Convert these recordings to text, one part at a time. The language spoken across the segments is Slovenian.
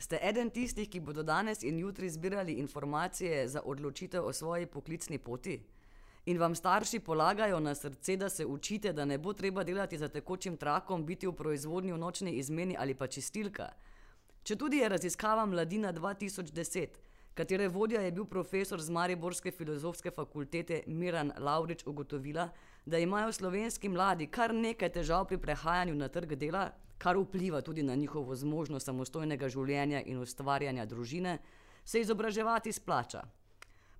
Ste eden tistih, ki bodo danes in jutri zbirali informacije za odločitev o svoji poklicni poti? In vam starši polagajo na srce, da se učite, da ne bo treba delati za tekočim trakom, biti v proizvodnji v nočni izmeni ali pa čistilka? Če tudi je raziskava Mladina dva tisoč deset, katere vodja je bil profesor z mariborske filozofske fakultete Miran Lavrič, ugotovila, da imajo slovenski mladi kar nekaj težav pri prehajanju na trg dela, kar vpliva tudi na njihovo zmožnost samostojnega življenja in ustvarjanja družine, se izobraževati splača.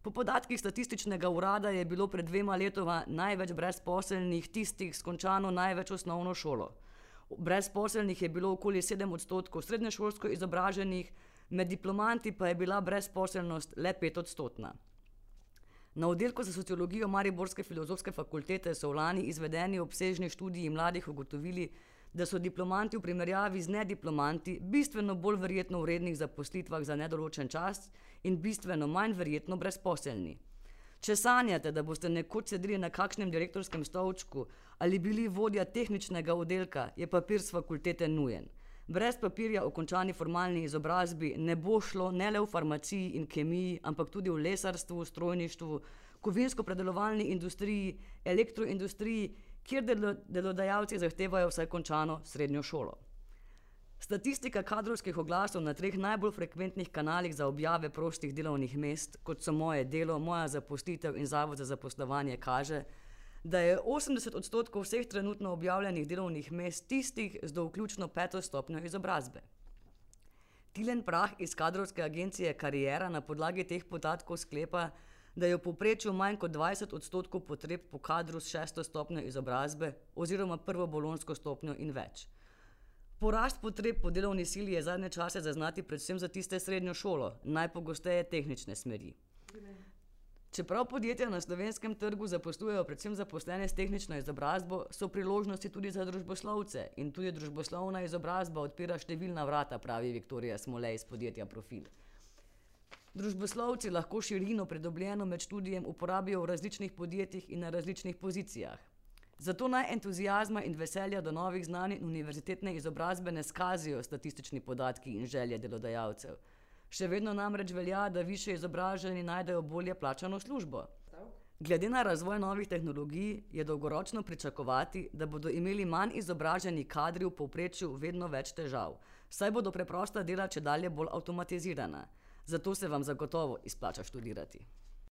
Po podatkih statističnega urada je bilo pred dvema letoma največ brezposelnih tistih s končano največ osnovno šolo. Brezposelnih je bilo okoli sedem odstotkov srednješolsko izobraženih, med diplomanti pa je bila brezposelnost le petodstotna. Na oddelku za sociologijo mariborske filozofske fakultete so v lani izvedeni obsežni študiji mladih ugotovili, da so diplomanti v primerjavi z nediplomanti bistveno bolj verjetno v rednih zaposlitvah za nedoločen čas in bistveno manj verjetno brezposelni. Če sanjate, da boste nekoč sedeli na kakšnem direktorskem stolčku ali bili vodja tehničnega oddelka, je papir s fakultete nujen. Brez papirja o končani formalni izobrazbi ne bo šlo ne le v farmaciji in kemiji, ampak tudi v lesarstvu, strojništvu, kovinsko-predelovalni industriji, elektroindustriji, kjer delodajalci zahtevajo vsaj končano srednjo šolo. Statistika kadrovskih oglasov na treh najbolj frekventnih kanalih za objave prostih delovnih mest, kot so Moje delo, Moja zaposlitev in Zavod za zaposlovanje, kaže, da je osemdeset odstotkov vseh trenutno objavljenih delovnih mest tistih z do vključno peto stopnjo izobrazbe. Tilen Prah iz kadrovske agencije Kariera na podlagi teh podatkov sklepa, da je v povprečju manj kot dvajset odstotkov potreb po kadru s šesto stopnjo izobrazbe oziroma prvo bolonjsko stopnjo in več. Porast potreb po delovni sili je zadnje čase zaznati predvsem za tiste srednjo šolo, najpogosteje tehnične smeri. Čeprav podjetja na slovenskem trgu zaposlujejo predvsem zaposlene s tehnično izobrazbo, so priložnosti tudi za družboslovce in tudi družboslovna izobrazba odpira številna vrata, pravi Viktorija Smole iz podjetja Profil. Družboslovci lahko širino, pridobljeno med študijem, uporabijo v različnih podjetjih in na različnih pozicijah. Zato naj entuziazma in veselja do novih znanj in univerzitetne izobrazbe ne skazijo statistični podatki in želje delodajalcev. Še vedno namreč velja, da višje izobraženi najdejo bolje plačano službo. Glede na razvoj novih tehnologij je dolgoročno pričakovati, da bodo imeli manj izobraženi kadri v povprečju vedno več težav, saj bodo preprosta dela čedalje bolj avtomatizirana. Zato se vam zagotovo izplača študirati.